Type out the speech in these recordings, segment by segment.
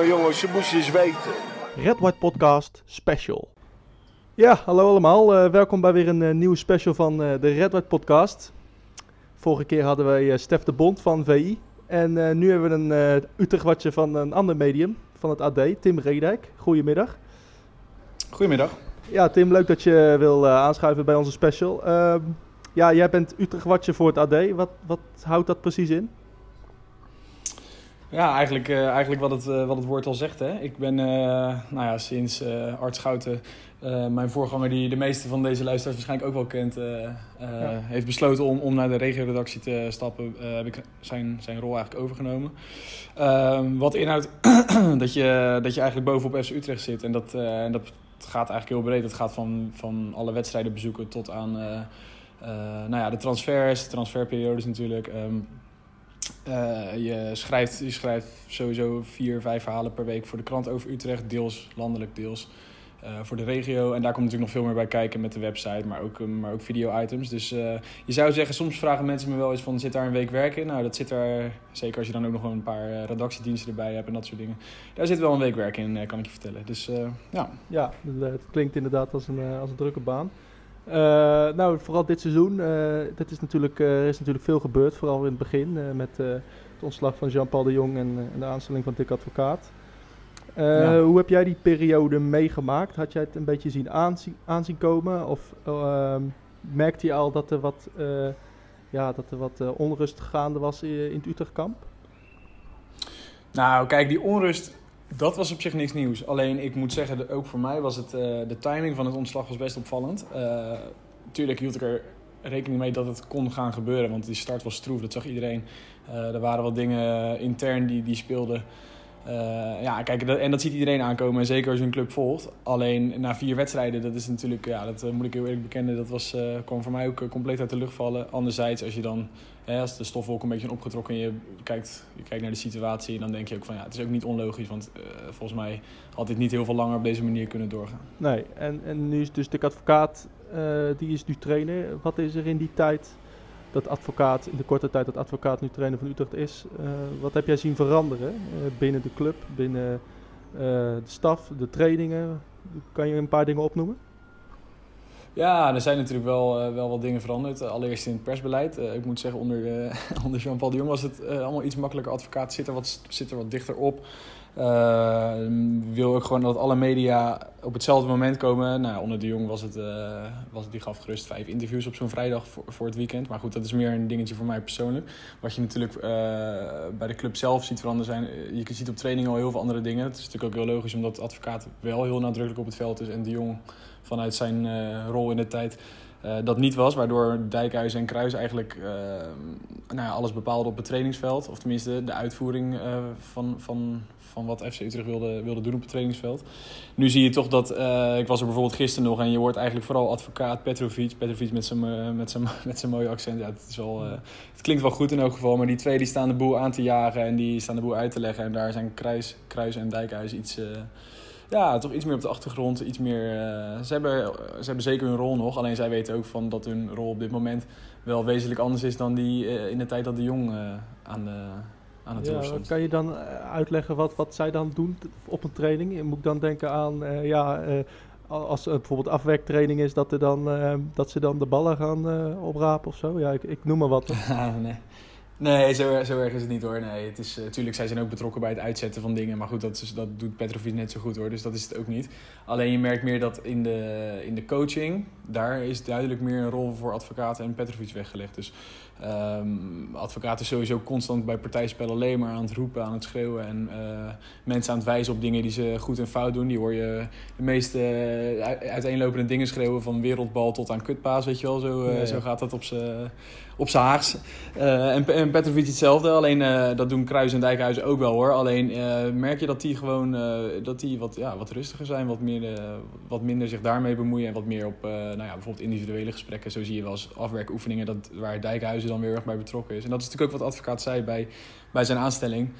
Jongen, jongens, je moest eens weten. Red White Podcast Special. Ja, hallo allemaal. Uh, welkom bij weer een uh, nieuwe special van uh, de Red White Podcast. Vorige keer hadden wij Stef de Bond van VI. En nu hebben we een Utrechtwatje van een ander medium, van het AD, Tim Redijk. Goedemiddag. Goedemiddag. Ja, Tim, leuk dat je wil aanschuiven bij onze special. Ehm, ja, jij bent Utrechtwatje voor het AD. Wat, wat houdt dat precies in? Ja, eigenlijk, uh, eigenlijk wat, het, uh, wat het woord al zegt. Hè. Ik ben uh, nou ja, sinds Art Schouten, mijn voorganger die de meeste van deze luisteraars waarschijnlijk ook wel kent, ja. heeft besloten om, om naar de regioredactie te stappen, heb ik zijn, zijn rol eigenlijk overgenomen. Ehm, wat inhoudt dat, je, dat je eigenlijk bovenop FC Utrecht zit. En dat, dat gaat eigenlijk heel breed. Het gaat van, van alle wedstrijden bezoeken tot aan nou ja, de transfers, de transferperiodes natuurlijk. Um, uh, je, schrijft, je schrijft sowieso vier, vijf verhalen per week voor de krant over Utrecht. Deels landelijk, deels uh, voor de regio. En daar komt natuurlijk nog veel meer bij kijken met de website, maar ook, maar ook video-items. Dus je zou zeggen, soms vragen mensen me wel eens van, zit daar een week werk in? Nou, dat zit er, zeker als je dan ook nog een paar redactiediensten erbij hebt en dat soort dingen. Daar zit wel een week werk in, kan ik je vertellen. Dus ja. Ja, het klinkt inderdaad als een, als een drukke baan. Uh, nou, vooral dit seizoen. Uh, dat is natuurlijk, uh, er is natuurlijk veel gebeurd, vooral in het begin. met het ontslag van Jean-Paul de Jong en, en, de aanstelling van Dick Advocaat. Ja. Hoe heb jij die periode meegemaakt? Had jij het een beetje zien aanzien, aanzien komen? Of ehm, merkte je al dat er wat, ja, dat er wat onrust gaande was in, in het Utrechtkamp? Nou, kijk, die onrust dat was op zich niks nieuws. Alleen ik moet zeggen, ook voor mij was het, uh, de timing van het ontslag was best opvallend. Uh, tuurlijk hield ik er rekening mee dat het kon gaan gebeuren, want die start was stroef, dat zag iedereen. Uh, er waren wat dingen intern die, die speelden. Ja, kijk, en dat ziet iedereen aankomen, zeker als je een club volgt. Alleen na vier wedstrijden, dat is natuurlijk, ja, dat moet ik heel eerlijk bekennen, dat was, kwam voor mij ook compleet uit de lucht vallen. Anderzijds, als je dan, als de stofwolk een beetje opgetrokken en je kijkt, je kijkt naar de situatie, dan denk je ook van ja, het is ook niet onlogisch, want volgens mij had dit niet heel veel langer op deze manier kunnen doorgaan. Nee, en, en nu is dus de advocaat, die is nu trainer. Wat is er in die tijd dat advocaat, in de korte tijd dat advocaat nu trainer van Utrecht is, uh, wat heb jij zien veranderen binnen de club, binnen de staf, de trainingen? Kan je een paar dingen opnoemen? Ja, er zijn natuurlijk wel, wel wat dingen veranderd. Allereerst in het persbeleid. ik moet zeggen, onder, onder Jean-Paul de Jong was het allemaal iets makkelijker. Advocaat zit er wat, zit er wat dichter op. Wil ook gewoon dat alle media op hetzelfde moment komen. Nou, onder de Jong was het, was het, die gaf gerust vijf interviews op zo'n vrijdag voor, voor het weekend. Maar goed, dat is meer een dingetje voor mij persoonlijk. Wat je natuurlijk bij de club zelf ziet veranderen zijn. Je ziet op training al heel veel andere dingen. Het is natuurlijk ook heel logisch omdat de advocaat wel heel nadrukkelijk op het veld is. En de Jong vanuit zijn rol in de tijd uh, dat niet was, waardoor Dijkhuis en Kruis eigenlijk uh, nou ja, alles bepaalden op het trainingsveld. Of tenminste de uitvoering van, van, van wat FC Utrecht wilde, wilde doen op het trainingsveld. Nu zie je toch dat, ik was er bijvoorbeeld gisteren nog en je hoort eigenlijk vooral advocaat Petrovic. Petrovic met zijn, met zijn, met zijn mooie accent. Ja, het, is wel, het klinkt wel goed in elk geval, maar die twee die staan de boel aan te jagen en die staan de boel uit te leggen. En daar zijn Kruis, Kruis en Dijkhuis iets ja, toch iets meer op de achtergrond. Iets meer, uh, ze, hebben, ze hebben zeker hun rol nog. Alleen zij weten ook van dat hun rol op dit moment wel wezenlijk anders is dan die uh, in de tijd dat de Jong uh, aan, de, aan het ja, stond. Kan je dan uitleggen wat, wat zij dan doen op een training? Moet ik dan denken aan, ja, als het bijvoorbeeld afwerktraining is, dat, er dan, dat ze dan de ballen gaan oprapen of zo? Ja, ik, ik noem maar wat. nee. Nee, zo, zo erg is het niet hoor. Nee, het is, natuurlijk, eh, zij zijn ook betrokken bij het uitzetten van dingen. Maar goed, dat, is, dat doet Petrovic net zo goed hoor. Dus dat is het ook niet. Alleen je merkt meer dat in de, in de coaching, daar is duidelijk meer een rol voor advocaten en Petrovic weggelegd. Dus um, advocaten sowieso constant bij partijspel alleen maar aan het roepen, aan het schreeuwen. En uh, mensen aan het wijzen op dingen die ze goed en fout doen. Die hoor je de meeste uh, uiteenlopende dingen schreeuwen. Van wereldbal tot aan kutpaas, weet je wel. Zo, uh, ja. zo gaat dat op zijn op zijn Haags. en, en Petrovic hetzelfde. Alleen dat doen Kruis en Dijkhuizen ook wel hoor. Alleen merk je dat die gewoon dat die wat, ja, wat rustiger zijn. Wat, wat minder zich daarmee bemoeien. En wat meer op nou ja, bijvoorbeeld individuele gesprekken. Zo zie je wel eens afwerkoefeningen dat, waar Dijkhuizen dan weer erg bij betrokken is. En dat is natuurlijk ook wat advocaat zei bij, bij zijn aanstelling.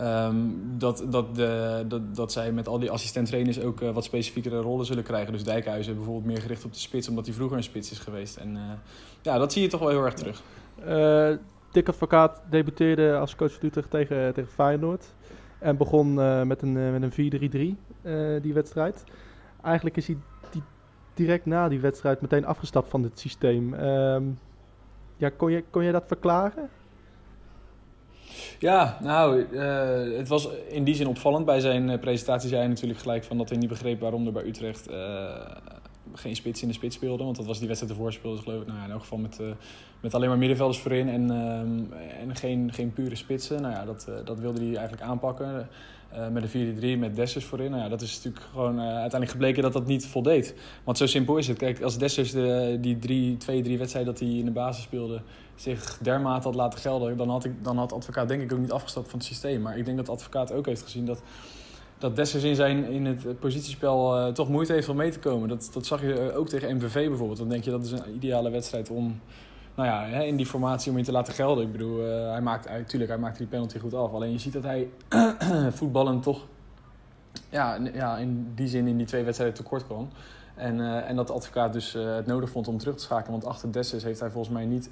Um, dat, dat, de, dat, dat zij met al die assistent-trainers ook uh, wat specifiekere rollen zullen krijgen. Dus Dijkhuizen bijvoorbeeld meer gericht op de spits, omdat hij vroeger een spits is geweest. En uh, ja, dat zie je toch wel heel erg terug. Uh, Dick Advocaat debuteerde als coach van Utrecht tegen, tegen Feyenoord. En begon met een, met een 4-3-3 die wedstrijd. Eigenlijk is hij die, direct na die wedstrijd meteen afgestapt van dit systeem. Ehm, ja, kon, je, kon je dat verklaren? Ja, nou, uh, het was in die zin opvallend. Bij zijn presentatie zei hij natuurlijk gelijk van dat hij niet begreep waarom er bij Utrecht uh, geen spits in de spits speelde. Want dat was die wedstrijd ervoor speelde, geloof ik. Nou ja, in elk geval met, uh, met alleen maar middenvelders voorin en, en geen, geen pure spitsen. Nou ja, dat, dat wilde hij eigenlijk aanpakken. Uh, met een 4-3 met Dessers voorin. Nou ja, dat is natuurlijk gewoon uiteindelijk gebleken dat dat niet voldeed. Want zo simpel is het. Kijk, als Dessers de, die drie, twee, drie wedstrijden dat hij in de basis speelde... zich dermate had laten gelden... dan had, ik, dan had advocaat denk ik ook niet afgestapt van het systeem. Maar ik denk dat advocaat ook heeft gezien dat... Dat Dessers in, zijn, in het positiespel uh, toch moeite heeft om mee te komen. Dat, dat zag je ook tegen MVV bijvoorbeeld. Dan denk je dat is een ideale wedstrijd om nou ja, in die formatie om je te laten gelden. Ik bedoel, hij maakt, natuurlijk, hij maakt die penalty goed af. Alleen je ziet dat hij voetballen toch ja, ja, in die zin in die twee wedstrijden tekort kwam. En, en dat de advocaat dus het nodig vond om terug te schakelen. Want achter Dessus heeft hij volgens mij niet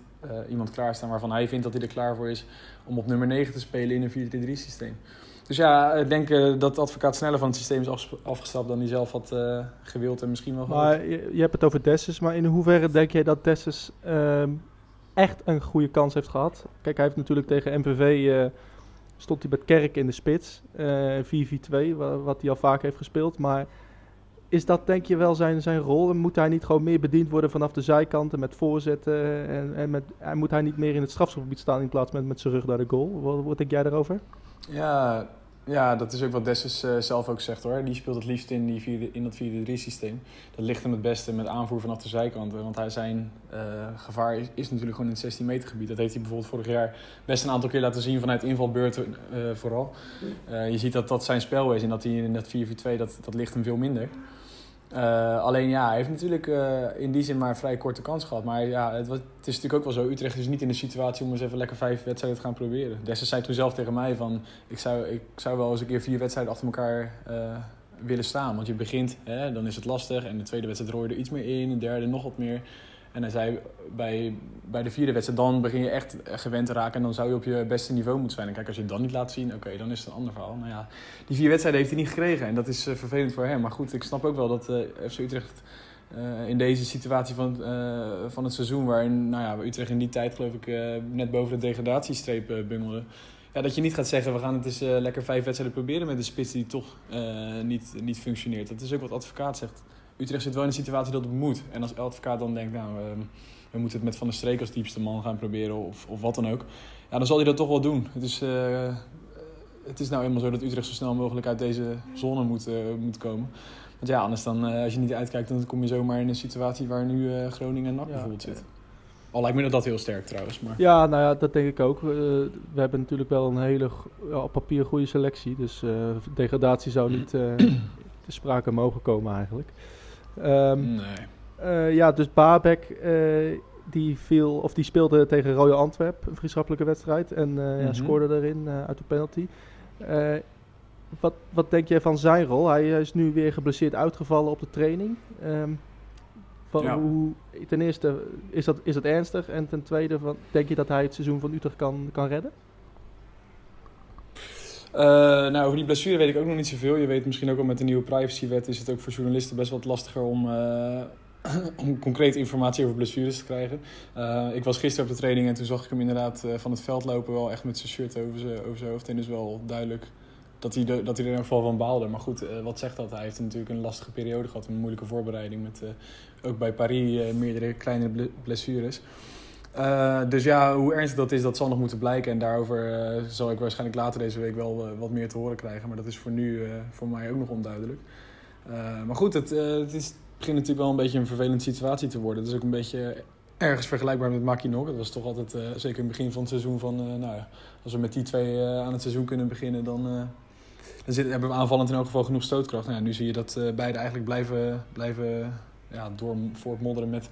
iemand klaarstaan waarvan hij vindt dat hij er klaar voor is om op nummer 9 te spelen in een 4-3-3 systeem. Dus ja, ik denk dat de advocaat sneller van het systeem is afgestapt dan hij zelf had gewild en misschien wel Maar je, je, hebt het over Dessus, maar in hoeverre denk jij dat Dessus ehm, echt een goede kans heeft gehad. Kijk, hij heeft natuurlijk tegen MVV uh, eh, stond hij met Kerk in de spits. Uh, eh, 4-4-2, wat hij al vaak heeft gespeeld. Maar is dat denk je wel zijn, zijn rol? En moet hij niet gewoon meer bediend worden vanaf de zijkanten met voorzetten? En, en met, moet hij niet meer in het strafschopgebied staan in plaats van met zijn rug naar de goal? Wat, wat denk jij daarover? Ja, ja, dat is ook wat Dessus uh, zelf ook zegt hoor. Die speelt het liefst in, die vierde, in dat 4-3 systeem. Dat ligt hem het beste met aanvoer vanaf de zijkanten. Want hij, zijn uh, gevaar is, is, natuurlijk gewoon in het 16 meter gebied. Dat heeft hij bijvoorbeeld vorig jaar best een aantal keer laten zien vanuit invalbeurten uh, vooral. je ziet dat dat zijn spel is en dat hij in dat 4-4-2, dat, dat ligt hem veel minder. Uh, alleen ja, hij heeft natuurlijk uh, in die zin maar een vrij korte kans gehad. Maar ja, het, was, het, is natuurlijk ook wel zo. Utrecht is niet in de situatie om eens even lekker vijf wedstrijden te gaan proberen. Dessers zei toen zelf tegen mij van... Ik zou, ik zou wel eens een keer vier wedstrijden achter elkaar uh, willen staan. Want je begint, hè, dan is het lastig. En de tweede wedstrijd rooi je er iets meer in. De derde nog wat meer. En hij zei bij, bij de vierde wedstrijd, dan begin je echt gewend te raken. En dan zou je op je beste niveau moeten zijn. En kijk, als je het dan niet laat zien, oké, dan is het een ander verhaal. Nou ja, die vier wedstrijden heeft hij niet gekregen. En dat is uh, vervelend voor hem. Maar goed, ik snap ook wel dat uh, eh, FC Utrecht uh, in deze situatie van, van het seizoen... waarin nou ja, Utrecht in die tijd, geloof ik, net boven de degradatiestreep bungelde... Ja, dat je niet gaat zeggen, we gaan het eens lekker vijf wedstrijden proberen met een spits die toch niet, niet functioneert. Dat is ook wat advocaat zegt Utrecht zit wel in een situatie dat het moet. En als advocaat dan denkt, nou, ehm, we moeten het met Van der Streek als diepste man gaan proberen of, of wat dan ook. Ja, dan zal hij dat toch wel doen. Het is, uh, het is nou eenmaal zo dat Utrecht zo snel mogelijk uit deze zone moet, uh, moet komen. Want ja, anders dan, uh, als je niet uitkijkt, dan kom je zomaar in een situatie waar nu Groningen en NAC bijvoorbeeld zit. Al lijkt me dat, dat heel sterk trouwens. Maar... Ja, nou ja, dat denk ik ook. we hebben natuurlijk wel een hele op papier goede selectie. Dus degradatie zou niet te sprake mogen komen eigenlijk. Um, nee. Uh, ja, dus Babek uh, die, viel, of die speelde tegen Royal Antwerp, een vriendschappelijke wedstrijd. En uh, mm -hmm. ja, mhm. scoorde daarin uit de penalty. wat, wat denk jij van zijn rol? Hij is nu weer geblesseerd uitgevallen op de training. Um, van ja. hoe, ten eerste, is dat, is dat ernstig? En ten tweede, denk je dat hij het seizoen van Utrecht kan, kan redden? Uh, nou, over die blessure weet ik ook nog niet zoveel. Je weet misschien ook al met de nieuwe privacywet is het ook voor journalisten best wat lastiger om, uh, om concrete informatie over blessures te krijgen. Uh, ik was gisteren op de training en toen zag ik hem inderdaad van het veld lopen, wel echt met zijn shirt over zijn, over zijn hoofd. En is wel duidelijk dat hij, de, dat hij er in ieder geval van baalde. Maar goed, wat zegt dat? Hij heeft natuurlijk een lastige periode gehad, een moeilijke voorbereiding met ook bij Paris meerdere kleine blessures. Uh, dus ja, hoe ernstig dat is, dat zal nog moeten blijken. En daarover uh, zal ik waarschijnlijk later deze week wel uh, wat meer te horen krijgen. Maar dat is voor nu voor mij ook nog onduidelijk. maar goed, het, het, is, begint natuurlijk wel een beetje een vervelende situatie te worden. Het is ook een beetje ergens vergelijkbaar met Makinok. Het was toch altijd, zeker in het begin van het seizoen, van nou ja, als we met die twee aan het seizoen kunnen beginnen, dan, dan zit, hebben we aanvallend in elk geval genoeg stootkracht. Nou ja, nu zie je dat beide eigenlijk blijven, blijven ja, door voortmodderen met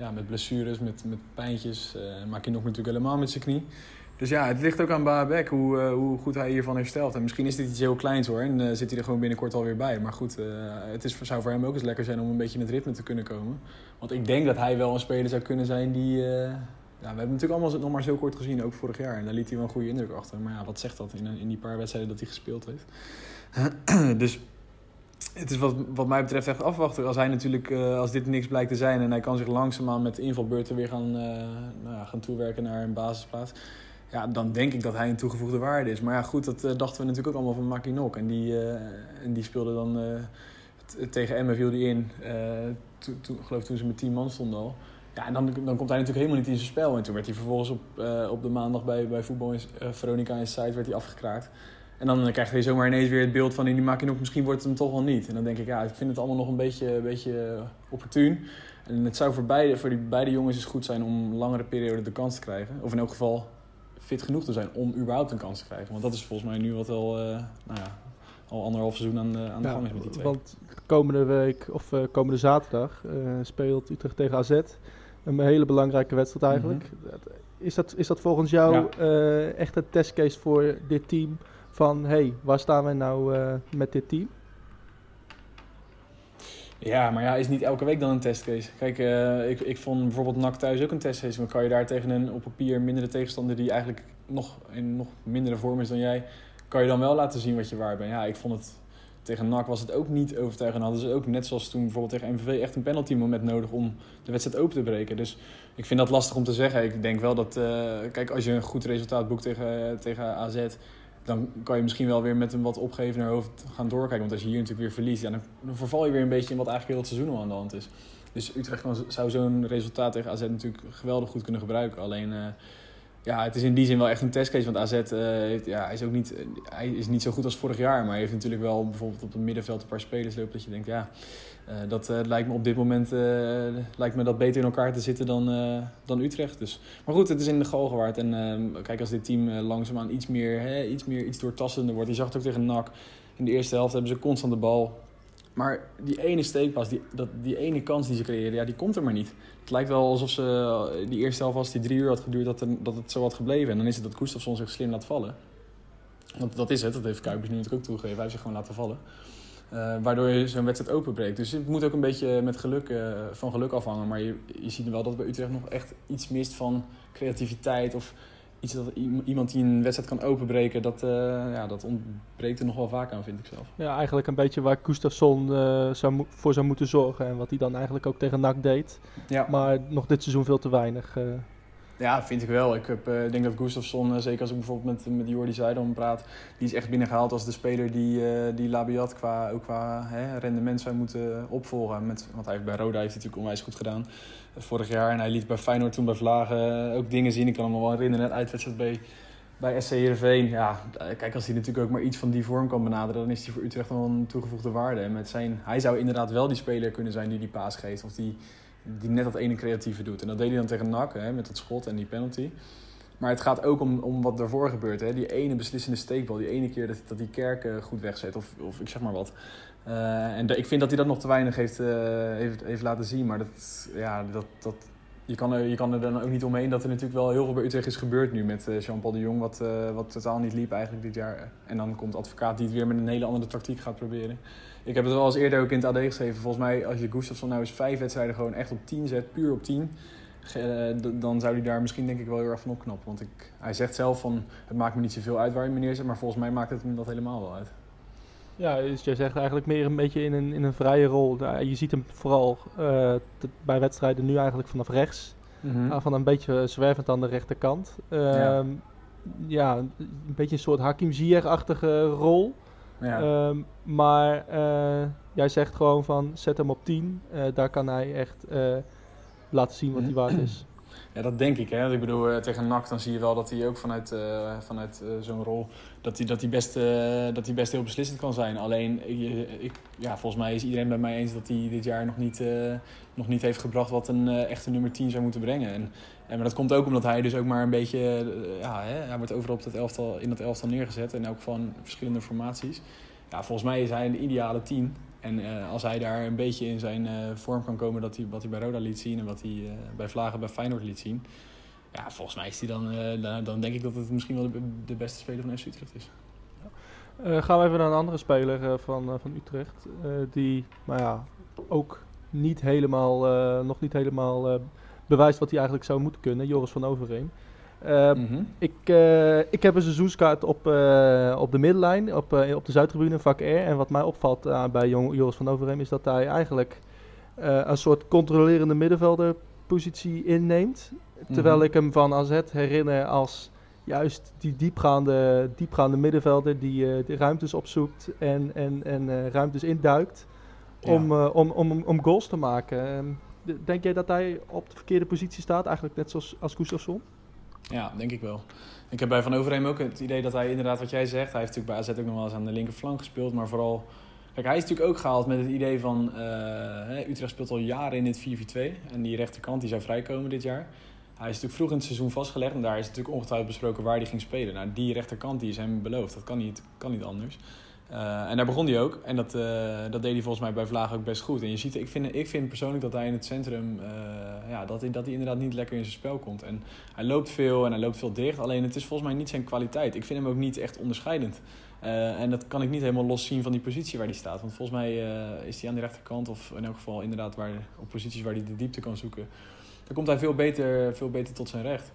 ja, met blessures, met, met pijntjes. Uh, maak je nog natuurlijk helemaal met zijn knie. Dus ja, het ligt ook aan Baabek hoe, uh, hoe goed hij hiervan herstelt. En misschien is dit iets heel kleins hoor. En uh, zit hij er gewoon binnenkort alweer bij. Maar goed, het is, zou voor hem ook eens lekker zijn om een beetje in het ritme te kunnen komen. Want ik denk dat hij wel een speler zou kunnen zijn die, we hebben natuurlijk allemaal nog maar zo kort gezien, ook vorig jaar. En daar liet hij wel een goede indruk achter. Maar ja, wat zegt dat in, in die paar wedstrijden dat hij gespeeld heeft? dus het is wat, wat mij betreft echt afwachten. Als hij natuurlijk, uh, als dit niks blijkt te zijn en hij kan zich langzaamaan met invalbeurten weer gaan, uh, nou ja, gaan toewerken naar een basisplaats. Ja, dan denk ik dat hij een toegevoegde waarde is. Maar ja, goed, dat uh, dachten we natuurlijk ook allemaal van Makinok. En die, en die speelde dan tegen Emmen viel die in. To, to, geloof toen ze met 10 man stonden al. Ja, en dan, dan komt hij natuurlijk helemaal niet in zijn spel. En toen werd hij vervolgens op, op de maandag bij, bij voetbal Veronica in site werd hij afgekraakt. En dan krijg je zomaar ineens weer het beeld van die Makinok, misschien wordt het hem toch wel niet. En dan denk ik, ja, ik vind het allemaal nog een beetje, een beetje opportun. En het zou voor, beide, voor die beide jongens eens goed zijn om langere periode de kans te krijgen. Of in elk geval fit genoeg te zijn om überhaupt een kans te krijgen. Want dat is volgens mij nu wat al, uh, nou ja, al anderhalf seizoen aan, de, aan de gang is met die twee. Want komende week, of uh, komende zaterdag, speelt Utrecht tegen AZ. Een hele belangrijke wedstrijd eigenlijk. Mm -hmm. is, dat, is dat volgens jou ja. echt een testcase voor dit team van hey, waar staan wij nou uh, met dit team? Ja, maar ja, is niet elke week dan een testcase. Kijk, uh, ik, ik vond bijvoorbeeld NAC thuis ook een testcase. Maar kan je daar tegen een op papier mindere tegenstander die eigenlijk nog in nog mindere vorm is dan jij, kan je dan wel laten zien wat je waar bent. Ja, ik vond het tegen NAC was het ook niet overtuigend. Hadden ze ook net zoals toen bijvoorbeeld tegen MVV echt een penalty moment nodig om de wedstrijd open te breken. Dus ik vind dat lastig om te zeggen. Ik denk wel dat, uh, kijk, als je een goed resultaat boekt tegen, tegen AZ dan kan je misschien wel weer met een wat opgeven naar hoofd gaan doorkijken. Want als je hier natuurlijk weer verliest, dan, verval je weer een beetje in wat eigenlijk heel het seizoen al aan de hand is. Dus Utrecht zou zo'n resultaat tegen AZ natuurlijk geweldig goed kunnen gebruiken. Alleen, uh, ja, het is in die zin wel echt een testcase. Want AZ uh, heeft, ja, hij is ook niet, hij is niet zo goed als vorig jaar. Maar hij heeft natuurlijk wel bijvoorbeeld op het middenveld een paar spelers lopen dat je denkt, ja... Uh, dat lijkt me op dit moment lijkt me dat beter in elkaar te zitten dan, dan Utrecht. Dus. Maar goed, het is in de galgenwaard. En ehm, kijk, als dit team langzaamaan iets meer, hè, iets meer iets doortastender wordt. Je zag het ook tegen NAC. In de eerste helft hebben ze constant de bal. Maar die ene steekpas, die, dat, die ene kans die ze creëren, ja, die komt er maar niet. Het lijkt wel alsof ze die eerste helft, als die drie uur had geduurd, dat, dat het zo had gebleven. En dan is het dat Gustafsson zich slim laat vallen. Want dat is het, dat heeft Kuipers nu natuurlijk ook toegegeven. Hij heeft zich gewoon laten vallen. Uh, waardoor je zo'n wedstrijd openbreekt. Dus het moet ook een beetje met geluk, uh, van geluk afhangen. Maar je, je ziet wel dat bij Utrecht nog echt iets mist van creativiteit. Of iets dat iemand die een wedstrijd kan openbreken. Dat, uh, ja, dat ontbreekt er nog wel vaak aan, vind ik zelf. Ja, eigenlijk een beetje waar Gustafsson zou voor zou moeten zorgen. En wat hij dan eigenlijk ook tegen NAC deed. Ja. Maar nog dit seizoen veel te weinig. Ja, vind ik wel. Ik heb, uh, denk dat Gustafsson, uh, zeker als ik bijvoorbeeld met, met Jordi Zuidam praat, die is echt binnengehaald als de speler die, uh, die Labiat qua, ook qua hè, rendement zou moeten opvolgen. Met, want hij heeft bij Roda heeft natuurlijk onwijs goed gedaan vorig jaar. En hij liet bij Feyenoord toen bij Vlagen ook dingen zien. Ik kan hem wel herinneren, een uitwedstrijd bij, bij SC Heerenveen. Ja, kijk, als hij natuurlijk ook maar iets van die vorm kan benaderen, dan is hij voor Utrecht wel een toegevoegde waarde. Met zijn, hij zou inderdaad wel die speler kunnen zijn die die paas geeft. Of die die net dat ene creatieve doet. En dat deed hij dan tegen NAC hè, met dat schot en die penalty. Maar het gaat ook om, om wat daarvoor gebeurt. Hè. Die ene beslissende steekbal, die ene keer dat, dat die kerk uh, goed wegzet, of, of ik zeg maar wat. Uh, en ik vind dat hij dat nog te weinig heeft, uh, heeft, heeft laten zien. Maar dat, ja, dat, dat, je, kan er, je kan er dan ook niet omheen dat er natuurlijk wel heel veel bij Utrecht is gebeurd nu met Jean-Paul de Jong. Wat, wat totaal niet liep eigenlijk dit jaar. En dan komt advocaat die het weer met een hele andere tactiek gaat proberen. Ik heb het wel eens eerder ook in het AD geschreven. Volgens mij, als je Gustafsson nou eens vijf wedstrijden gewoon echt op 10 zet, puur op 10, dan zou hij daar misschien denk ik wel heel erg van opknappen. Want ik, hij zegt zelf van, het maakt me niet zoveel uit waar je me neerzet, maar volgens mij maakt het hem dat helemaal wel uit. Ja, dus jij zegt eigenlijk meer een beetje in een, in een vrije rol. Je ziet hem vooral uh, bij wedstrijden nu eigenlijk vanaf rechts. Mm -hmm. Van een beetje zwervend aan de rechterkant. Uh, ja. ja. een beetje een soort Hakim Ziyech-achtige rol. Um, maar uh, jij zegt gewoon van zet hem op 10. Uh, daar kan hij echt uh, laten zien wat hij waard is. Ja, dat denk ik. Hè. Ik bedoel, tegen NAC dan zie je wel dat hij ook vanuit, vanuit zo'n rol... dat hij, dat, hij best, dat hij best heel beslissend kan zijn. Alleen, ik, ja, volgens mij is iedereen bij mij eens dat hij dit jaar nog niet, nog niet heeft gebracht... wat een echte nummer 10 zou moeten brengen. En, en, maar dat komt ook omdat hij dus ook maar een beetje... ja, hè, hij wordt overal op dat elftal, in dat elftal neergezet. En ook van verschillende formaties ja, volgens mij is hij een ideale team. En uh, als hij daar een beetje in zijn uh, vorm kan komen dat hij, wat hij bij Roda liet zien en wat hij uh, bij Vlagen bij Feyenoord liet zien. Ja, volgens mij is hij dan, dan, dan, denk ik dat het misschien wel de, beste speler van FC Utrecht is. gaan we even naar een andere speler van, van Utrecht. die, nou ja, ook niet helemaal, nog niet helemaal bewijst wat hij eigenlijk zou moeten kunnen, Joris van Overeem. Uh, Mhm. ik, eh, ik heb een seizoenskaart op, eh, op de middenlijn, op, eh, op de Zuidtribune, vak R. En wat mij opvalt bij jong, Joris van Overheem is dat hij eigenlijk een soort controlerende middenvelderpositie inneemt. Terwijl Mhm. ik hem van AZ herinner als juist die diepgaande, diepgaande middenvelder die de ruimtes opzoekt en, en, en ruimtes induikt om, om, om, om goals te maken. Ehm, denk jij dat hij op de verkeerde positie staat, eigenlijk net zoals als Gustafsson? Ja, denk ik wel. Ik heb bij Van Overheem ook het idee dat hij inderdaad, wat jij zegt, hij heeft natuurlijk bij AZ ook nog wel eens aan de linkerflank gespeeld, maar vooral... Kijk, hij is natuurlijk ook gehaald met het idee van, hè, Utrecht speelt al jaren in dit 4-4-2 en die rechterkant die zou vrijkomen dit jaar. Hij is natuurlijk vroeg in het seizoen vastgelegd en daar is natuurlijk ongetwijfeld besproken waar hij ging spelen. Nou, die rechterkant die is hem beloofd, dat kan niet, kan niet anders. Eh, en daar begon hij ook. En dat, eh, dat deed hij volgens mij bij Vlaag ook best goed. En je ziet, ik vind, ik vind persoonlijk dat hij in het centrum, eh, ja, dat dat hij inderdaad niet lekker in zijn spel komt. En hij loopt veel en hij loopt veel dicht. Alleen het is volgens mij niet zijn kwaliteit. Ik vind hem ook niet echt onderscheidend. En dat kan ik niet helemaal los zien van die positie waar hij staat. Want volgens mij is hij aan de rechterkant, of in elk geval inderdaad waar, op posities waar hij de diepte kan zoeken. Dan komt hij veel beter, veel beter tot zijn recht.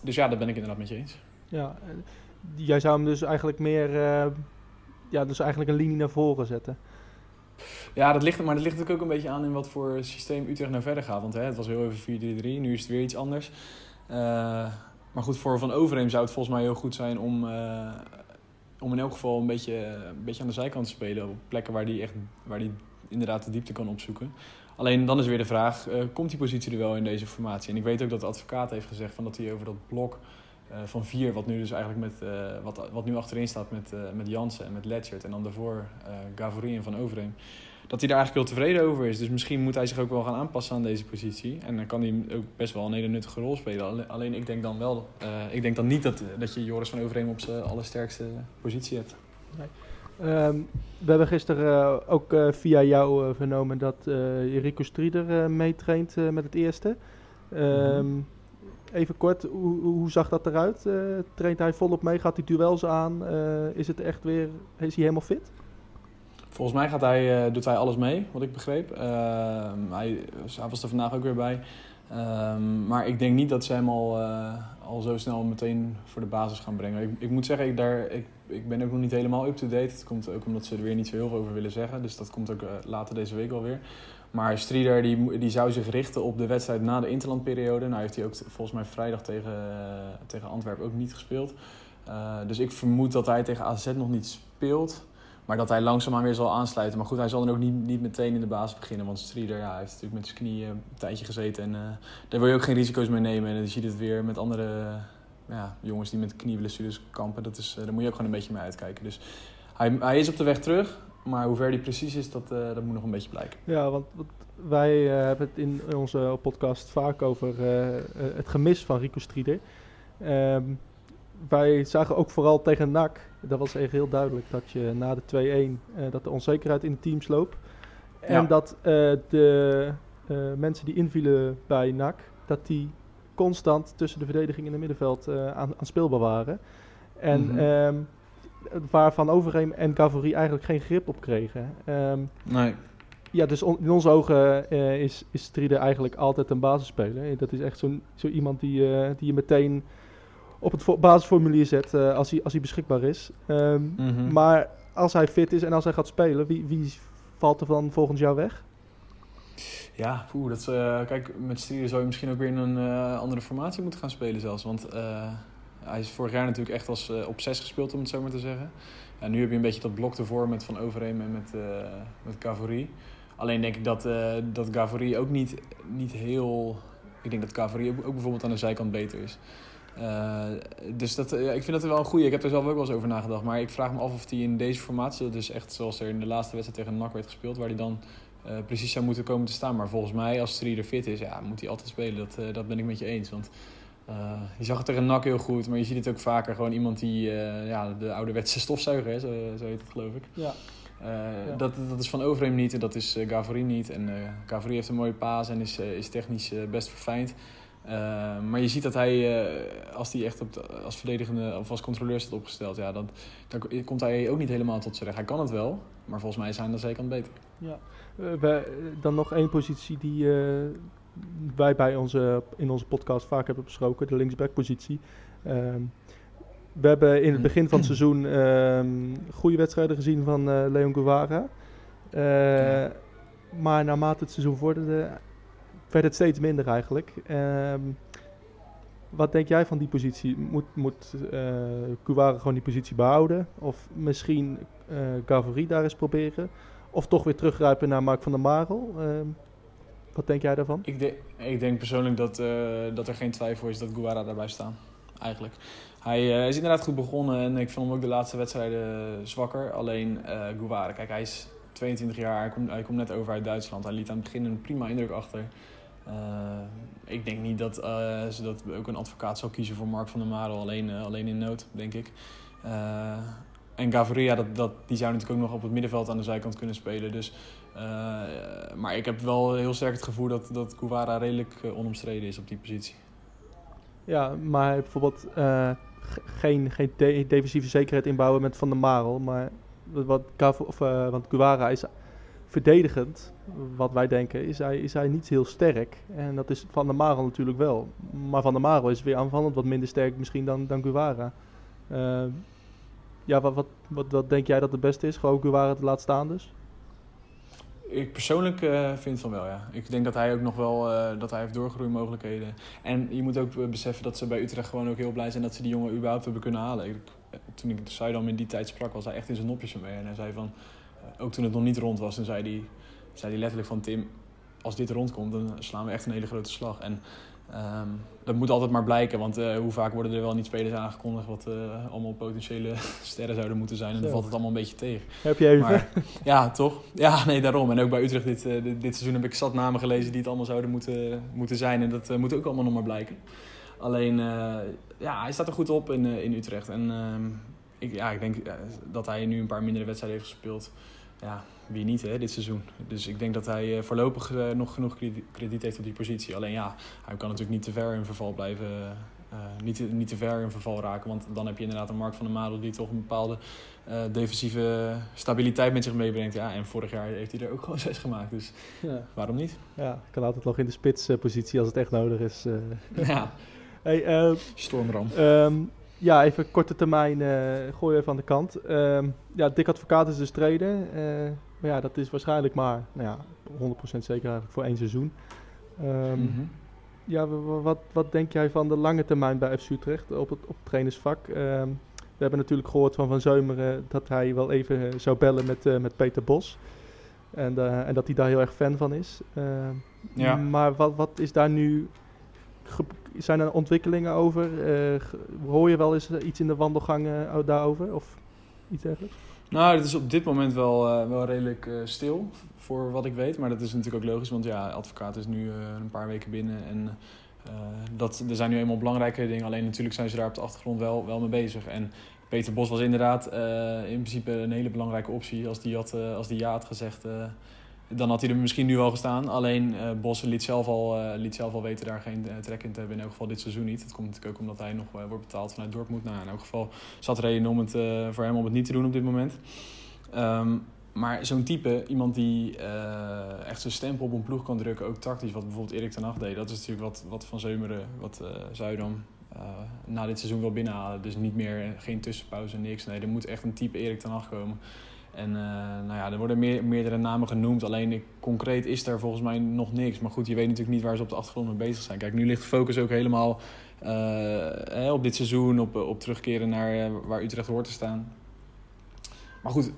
Dus ja, daar ben ik inderdaad met je eens. Ja, jij zou hem dus eigenlijk meer, ja, dus eigenlijk een linie naar voren zetten. Ja, dat ligt, maar dat ligt natuurlijk ook een beetje aan in wat voor systeem Utrecht naar verder gaat. Want hè, het was heel even 4-3-3, nu is het weer iets anders. Eh, maar goed, voor Van Overheem zou het volgens mij heel goed zijn om, eh, om in elk geval een beetje, een beetje aan de zijkant te spelen. Op plekken waar hij echt waar die inderdaad de diepte kan opzoeken. Alleen dan is weer de vraag, eh, komt die positie er wel in deze formatie? En ik weet ook dat de advocaat heeft gezegd van dat hij over dat blok van vier, wat nu dus eigenlijk met, eh, wat, wat nu achterin staat met, eh, met Jansen en met Letchert en dan daarvoor eh Gavory en Van Overheem, dat hij daar eigenlijk heel tevreden over is. Dus misschien moet hij zich ook wel gaan aanpassen aan deze positie. En dan kan hij ook best wel een hele nuttige rol spelen. Alle- Alleen ik denk dan wel, eh, ik denk dan niet dat, dat je Joris van Overheem op zijn allersterkste positie hebt. Ehm, we hebben gisteren eh, ook eh, via jou eh, vernomen dat eh Rico Strieder eh, meetraint eh, met het eerste. Ehm, Even kort, hoe, hoe zag dat eruit? Eh, traint hij volop mee? Gaat hij duels aan? Eh, is het echt weer, is hij helemaal fit? Volgens mij gaat hij, eh, doet hij alles mee, wat ik begreep. Hij, was er vandaag ook weer bij. Ehm, maar ik denk niet dat ze hem al, al zo snel meteen voor de basis gaan brengen. Ik, ik moet zeggen, ik, daar, ik, ik ben ook nog niet helemaal up-to-date. Het komt ook omdat ze er weer niet zo heel veel over willen zeggen. Dus dat komt ook later deze week wel weer. Maar Strieder die, die zou zich richten op de wedstrijd na de interlandperiode. Nou heeft hij ook volgens mij vrijdag tegen, eh, tegen Antwerpen ook niet gespeeld. Eh, dus ik vermoed dat hij tegen AZ nog niet speelt. Maar dat hij langzaamaan weer zal aansluiten. Maar goed, hij zal dan ook niet, niet meteen in de basis beginnen. Want Strieder ja, heeft natuurlijk met zijn knieën een tijdje gezeten. En eh, daar wil je ook geen risico's mee nemen. En dan zie je het weer met andere ja, jongens die met knieblessures kampen. Dat is, daar moet je ook gewoon een beetje mee uitkijken. Dus hij, hij is op de weg terug. Maar hoe ver die precies is, dat, eh, dat moet nog een beetje blijken. Ja, want, want wij eh, hebben het in onze podcast vaak over eh, het gemis van Rico Strieder. Ehm, wij zagen ook vooral tegen NAC, dat was echt heel duidelijk, dat je na de 2-1, eh, dat de onzekerheid in de teams loopt. En Ja. dat de mensen die invielen bij NAC, dat die constant tussen de verdediging en het middenveld aan, aan speelbaar waren. En Mhm. ehm, Van Overheem en Gavory eigenlijk geen grip op kregen. Ehm, Nee. ja, dus on- in onze ogen eh, is, is Strieder eigenlijk altijd een basisspeler. Eh, Dat is echt zo'n zo iemand die, eh, die je meteen op het basisformulier zet eh, als, hij, als hij beschikbaar is. Ehm, Mhm. Maar als hij fit is en als hij gaat spelen, wie, wie valt er dan volgens jou weg? Ja, poeh, dat eh, kijk, met Strieder zou je misschien ook weer in een eh, andere formatie moeten gaan spelen zelfs. Want eh, hij is vorig jaar natuurlijk echt als eh, op 6 gespeeld, om het zo maar te zeggen. En nu heb je een beetje dat blok ervoor met Van Overheem en met, eh met. Alleen denk ik dat, eh dat ook niet, niet heel... Ik denk dat Gavory ook, bijvoorbeeld aan de zijkant beter is. Dus dat, ja, ik vind dat wel een goeie. Ik heb er zelf ook wel eens over nagedacht. Maar ik vraag me af of hij in deze formatie, dus echt zoals er in de laatste wedstrijd tegen NAC werd gespeeld, waar hij dan precies zou moeten komen te staan. Maar volgens mij, als Strieder fit is, ja, moet hij altijd spelen. Dat, dat ben ik met je eens. Want eh, je zag het tegen NAC heel goed, maar je ziet het ook vaker. Gewoon iemand die, eh, ja, de ouderwetse stofzuiger, hè, zo, zo heet het geloof ik. Ja. Eh, Ja. dat, dat is van Overheem niet en dat is eh Gavory niet. En eh Gavory heeft een mooie paas en is, eh, is technisch eh, best verfijnd. Eh, maar je ziet dat hij, eh, als hij echt op de- als verdedigende of als controleur staat opgesteld, ja, dan, dan komt hij ook niet helemaal tot zijn recht. Hij kan het wel, maar volgens mij is hij aan de zijkant beter. Ja. Eh, dan nog één positie die, eh, wij bij onze, in onze podcast vaak hebben besproken, de linksbackpositie. Ehm, we hebben in het begin van het seizoen ehm, goede wedstrijden gezien van uh, Leon Guevara. Uh, maar naarmate het seizoen vorderde, werd het steeds minder eigenlijk. Ehm, wat denk jij van die positie? Moet, moet uh, Guevara gewoon die positie behouden? Of misschien uh, daar eens proberen? Of toch weer teruggrijpen naar Mark van der Marel? Wat denk jij daarvan? Ik, ik denk persoonlijk dat, uh, dat er geen twijfel is dat Guevara daarbij staat. Eigenlijk. Hij is inderdaad goed begonnen en ik vond hem ook de laatste wedstrijden zwakker. Alleen Guevara, kijk, hij is 22 jaar, hij komt, hij komt net over uit Duitsland. Hij liet aan het begin een prima indruk achter. Uh, ik denk niet dat uh, ze dat ook een advocaat zou kiezen voor Mark van der Marel, alleen, uh, alleen in nood, denk ik. En Gavaria, dat, dat, die zou natuurlijk ook nog op het middenveld aan de zijkant kunnen spelen. Dus, maar ik heb wel heel sterk het gevoel dat, dat Kouwara redelijk onomstreden is op die positie. Ja, maar bijvoorbeeld geen, geen de defensieve zekerheid inbouwen met Van der Marel. Maar wat, of, want Kouwara is verdedigend, wat wij denken, is hij, is hij niet heel sterk. En dat is Van der Marel natuurlijk wel. Maar Van der Marel is weer aanvallend wat minder sterk misschien dan, dan ja, wat, wat, wat, denk jij dat het beste is? Gewoon Guevara te laten staan dus? Ik persoonlijk uh, vind van wel, ja. Ik denk dat hij ook nog wel uh, dat hij heeft doorgroeimogelijkheden. En je moet ook beseffen dat ze bij Utrecht gewoon ook heel blij zijn dat ze die jongen überhaupt hebben kunnen halen. Ik, toen ik Zuidam in die tijd sprak, was hij echt in zijn nopjes mee. En hij zei van, ook toen het nog niet rond was, dan zei hij, zei hij letterlijk van Tim, als dit rondkomt, dan slaan we echt een hele grote slag. En um, dat moet altijd maar blijken, want uh, hoe vaak worden er wel niet spelers aangekondigd wat uh, allemaal potentiële sterren zouden moeten zijn. En dan valt het allemaal een beetje tegen. Heb je even? Maar, ja, toch? Ja, nee, daarom. En ook bij Utrecht dit, uh, dit, dit, seizoen heb ik zat namen gelezen die het allemaal zouden moeten, moeten zijn. En dat moet ook allemaal nog maar blijken. Alleen, ja, hij staat er goed op in, in Utrecht. En ehm, ik, ja, ik denk dat hij nu een paar mindere wedstrijden heeft gespeeld ja, wie niet hè, dit seizoen. Dus ik denk dat hij uh, voorlopig uh, nog genoeg krediet heeft op die positie. Alleen ja, hij kan natuurlijk niet te ver in verval blijven. Uh, niet, te, niet te ver in verval raken. Want dan heb je inderdaad een Mark van der Madel die toch een bepaalde defensieve stabiliteit met zich meebrengt. Ja, en vorig jaar heeft hij er ook gewoon zes gemaakt. Dus ja. waarom niet? Ja, kan altijd nog in de spitspositie als het echt nodig is. ja. Hey, Stormram. Um, ja, even korte termijn uh, gooi even aan de kant. Uh, ja, dik advocaat is dus treden. Uh, maar ja, dat is waarschijnlijk maar nou ja, 100% zeker eigenlijk voor één seizoen. Um, mm -hmm. Ja, wat, wat denk jij van de lange termijn bij FC Utrecht op het, op het trainersvak? Um, we hebben natuurlijk gehoord van Van Zeumeren dat hij wel even zou bellen met, uh, met Peter Bos. En, en dat hij daar heel erg fan van is. Ehm, ja. Maar wat, wat is daar nu zijn er ontwikkelingen over? Hoor je wel eens iets in de wandelgangen daarover of iets dergelijks? Nou, het is op dit moment wel, uh, wel redelijk stil, voor wat ik weet. Maar dat is natuurlijk ook logisch, want ja, advocaat is nu een paar weken binnen. En dat, er zijn nu eenmaal belangrijke dingen. Alleen natuurlijk zijn ze daar op de achtergrond wel, wel mee bezig. En Peter Bos was inderdaad in principe een hele belangrijke optie. Als die, had, als die ja had gezegd dan had hij er misschien nu al gestaan. Alleen uh, liet zelf, al, uh, liet zelf al weten daar geen uh, trek in te hebben. In elk geval dit seizoen niet. Dat komt natuurlijk ook omdat hij nog wordt betaald vanuit Dortmund. Nou, in elk geval zat reden om het voor hem om het niet te doen op dit moment. Um, maar zo'n type, iemand die echt zijn stempel op een ploeg kan drukken, ook tactisch, wat bijvoorbeeld Erik ten Hag deed. Dat is natuurlijk wat, wat Van Zeumeren, wat Zuidam na dit seizoen wil binnenhalen. Dus niet meer, geen tussenpauze, niks. Nee, er moet echt een type Erik ten Hag komen. En uh, nou ja, er worden meer, meerdere namen genoemd. Alleen concreet is daar volgens mij nog niks. Maar goed, je weet natuurlijk niet waar ze op de achtergrond mee bezig zijn. Kijk, nu ligt de focus ook helemaal uh, op dit seizoen. Op, op terugkeren naar uh, waar Utrecht hoort te staan. Maar goed,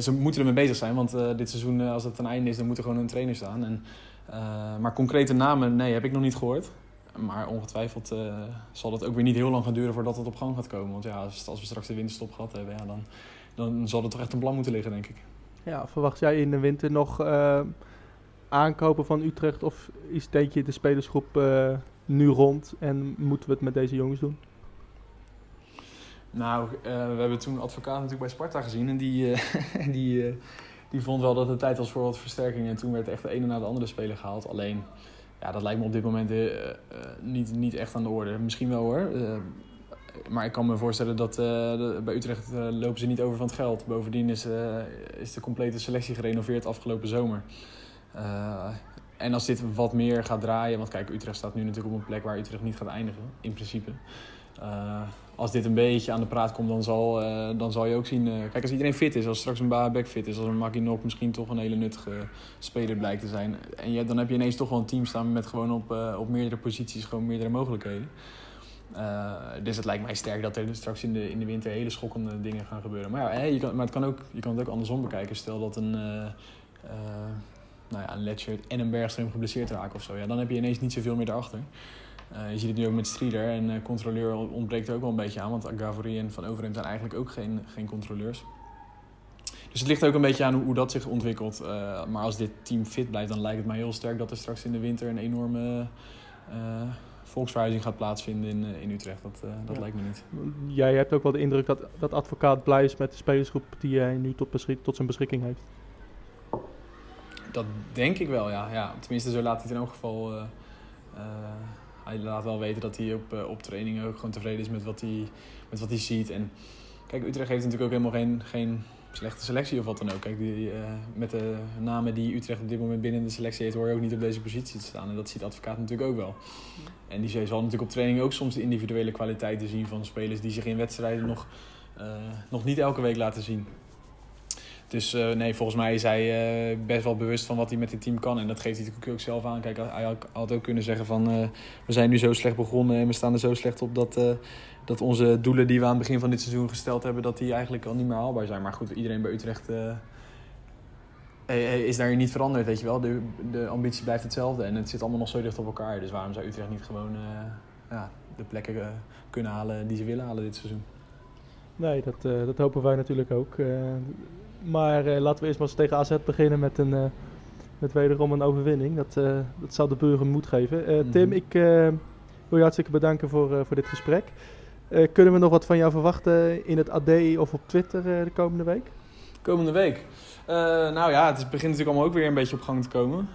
ze moeten ermee bezig zijn. Want dit seizoen, als het ten einde is, dan moet er gewoon een trainer staan. En, maar concrete namen, nee, heb ik nog niet gehoord. Maar ongetwijfeld zal het ook weer niet heel lang gaan duren voordat het op gang gaat komen. Want ja, als, als we straks de winterstop gehad hebben, ja, dan dan zal er toch echt een plan moeten liggen, denk ik. Ja, verwacht jij in de winter nog uh, aankopen van Utrecht? Of is, denk je de spelersgroep uh, nu rond en moeten we het met deze jongens doen? Nou, uh, we hebben toen advocaat natuurlijk bij Sparta gezien. En die, die, die vond wel dat het tijd was voor wat versterking. En toen werd echt de ene na de andere speler gehaald. Alleen, ja, dat lijkt me op dit moment niet, niet echt aan de orde. Misschien wel hoor maar ik kan me voorstellen dat uh, bij Utrecht uh, lopen ze niet over van het geld. Bovendien is, uh, is de complete selectie gerenoveerd afgelopen zomer. en als dit wat meer gaat draaien, want kijk, Utrecht staat nu natuurlijk op een plek waar Utrecht niet gaat eindigen, in principe. Als dit een beetje aan de praat komt, dan zal, dan zal je ook zien. Kijk, als iedereen fit is, als straks een Baabek fit is, als een Maginok misschien toch een hele nuttige speler blijkt te zijn. En je, dan heb je ineens toch wel een team staan met gewoon op, op meerdere posities gewoon meerdere mogelijkheden. Dus het lijkt mij sterk dat er straks in de, in de winter hele schokkende dingen gaan gebeuren. Maar, ja, je kan, maar het kan ook, je kan het ook andersom bekijken. Stel dat een nou ja, een en een Bergström geblesseerd raken of zo. Ja, dan heb je ineens niet zoveel meer erachter. Uh, je ziet het nu ook met Strieder en uh, controleur ontbreekt er ook wel een beetje aan. Want Gavory en Van Overheem zijn eigenlijk ook geen, geen controleurs. Dus het ligt ook een beetje aan hoe, dat zich ontwikkelt. Uh, maar als dit team fit blijft, dan lijkt het mij heel sterk dat er straks in de winter een enorme volksverhuizing gaat plaatsvinden in, in Utrecht. Dat, dat lijkt me niet. Jij hebt ook wel de indruk dat, dat advocaat blij is met de spelersgroep die hij nu tot, tot zijn beschikking heeft. Dat denk ik wel, ja. ja. Tenminste, zo laat hij het in elk geval. Uh, uh, hij laat wel weten dat hij op, uh, op trainingen ook gewoon tevreden is met wat hij, met wat hij ziet. En kijk, Utrecht heeft natuurlijk ook helemaal geen, geen slechte selectie of wat dan ook. Kijk, die, met de namen die Utrecht op dit moment binnen de selectie heeft, hoor je ook niet op deze positie te staan. En dat ziet de advocaat natuurlijk ook wel. En die zal natuurlijk op training ook soms de individuele kwaliteiten zien van spelers die zich in wedstrijden nog, nog niet elke week laten zien. Dus uh, nee, volgens mij is hij uh, best wel bewust van wat hij met dit team kan. En dat geeft hij natuurlijk ook zelf aan. Kijk, hij had ook kunnen zeggen van... Uh, we zijn nu zo slecht begonnen en we staan er zo slecht op... dat, dat onze doelen die we aan het begin van dit seizoen gesteld hebben... dat die eigenlijk al niet meer haalbaar zijn. Maar goed, iedereen bij Utrecht is daar niet veranderd, weet je wel. De, de ambitie blijft hetzelfde en het zit allemaal nog zo dicht op elkaar. Dus waarom zou Utrecht niet gewoon ja, de plekken kunnen halen die ze willen halen dit seizoen? Nee, dat, dat hopen wij natuurlijk ook. Maar uh, laten we eerst maar eens tegen AZ beginnen met, een, uh, met wederom een overwinning. Dat, uh, dat zal de burger moed geven. Mm -hmm. Tim, ik wil je hartstikke bedanken voor, voor dit gesprek. kunnen we nog wat van jou verwachten in het AD of op Twitter de komende week? Komende week? nou ja, het begint natuurlijk allemaal ook weer een beetje op gang te komen.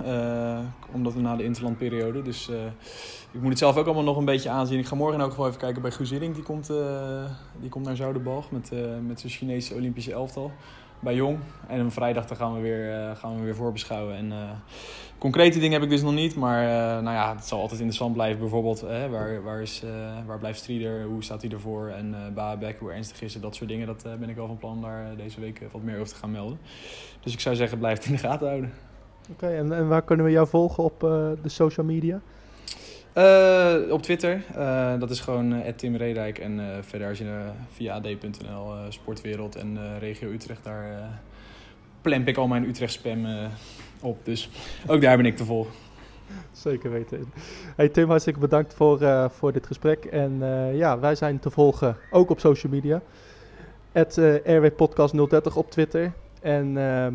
omdat we na de interlandperiode. Dus ik moet het zelf ook allemaal nog een beetje aanzien. Ik ga morgen ook gewoon even kijken bij Guus Die komt, die komt naar Zoudenbalg met, met zijn Chinese Olympische elftal bij Jong. En een vrijdag gaan we weer, uh, gaan we weer voorbeschouwen. En, uh, concrete dingen heb ik dus nog niet. Maar uh, nou ja, het zal altijd interessant blijven. Bijvoorbeeld, waar, waar, is, waar blijft Strieder? Hoe staat hij ervoor? En uh, Baabek, hoe ernstig is het? Dat soort dingen. Dat ben ik wel van plan daar deze week wat meer over te gaan melden. Dus ik zou zeggen, blijf het in de gaten houden. Oké, en, en, waar kunnen we jou volgen op de social media? Uh, op Twitter, uh, dat is gewoon uh, Tim Redijk. En verder als je via ad.nl, Sportwereld en Regio Utrecht, daar plemp ik al mijn Utrecht spam op. Dus ook daar ben ik te volgen. Zeker weten. Hey Tim, hartstikke bedankt voor, voor dit gesprek. En ja, wij zijn te volgen ook op social media. Het RW Podcast 030 op Twitter. En ehm,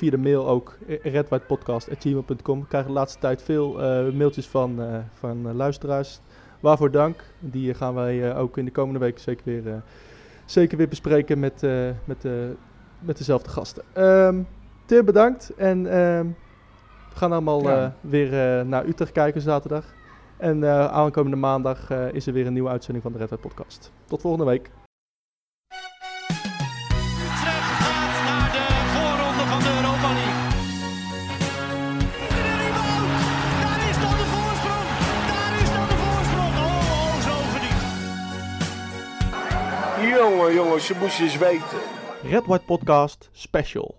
via de mail ook redwhitepodcast.gmail.com. We krijgen de laatste tijd veel uh, mailtjes van, uh, van luisteraars. Waarvoor dank. Die gaan wij ook in de komende week zeker weer, zeker weer bespreken met, met, met dezelfde gasten. Um, Tim, bedankt. En um, we gaan allemaal ja. weer naar Utrecht kijken zaterdag. En aankomende maandag is er weer een nieuwe uitzending van de Red Podcast. Tot volgende week. Jongen, jongens, je moest eens weten. Red White Podcast Special.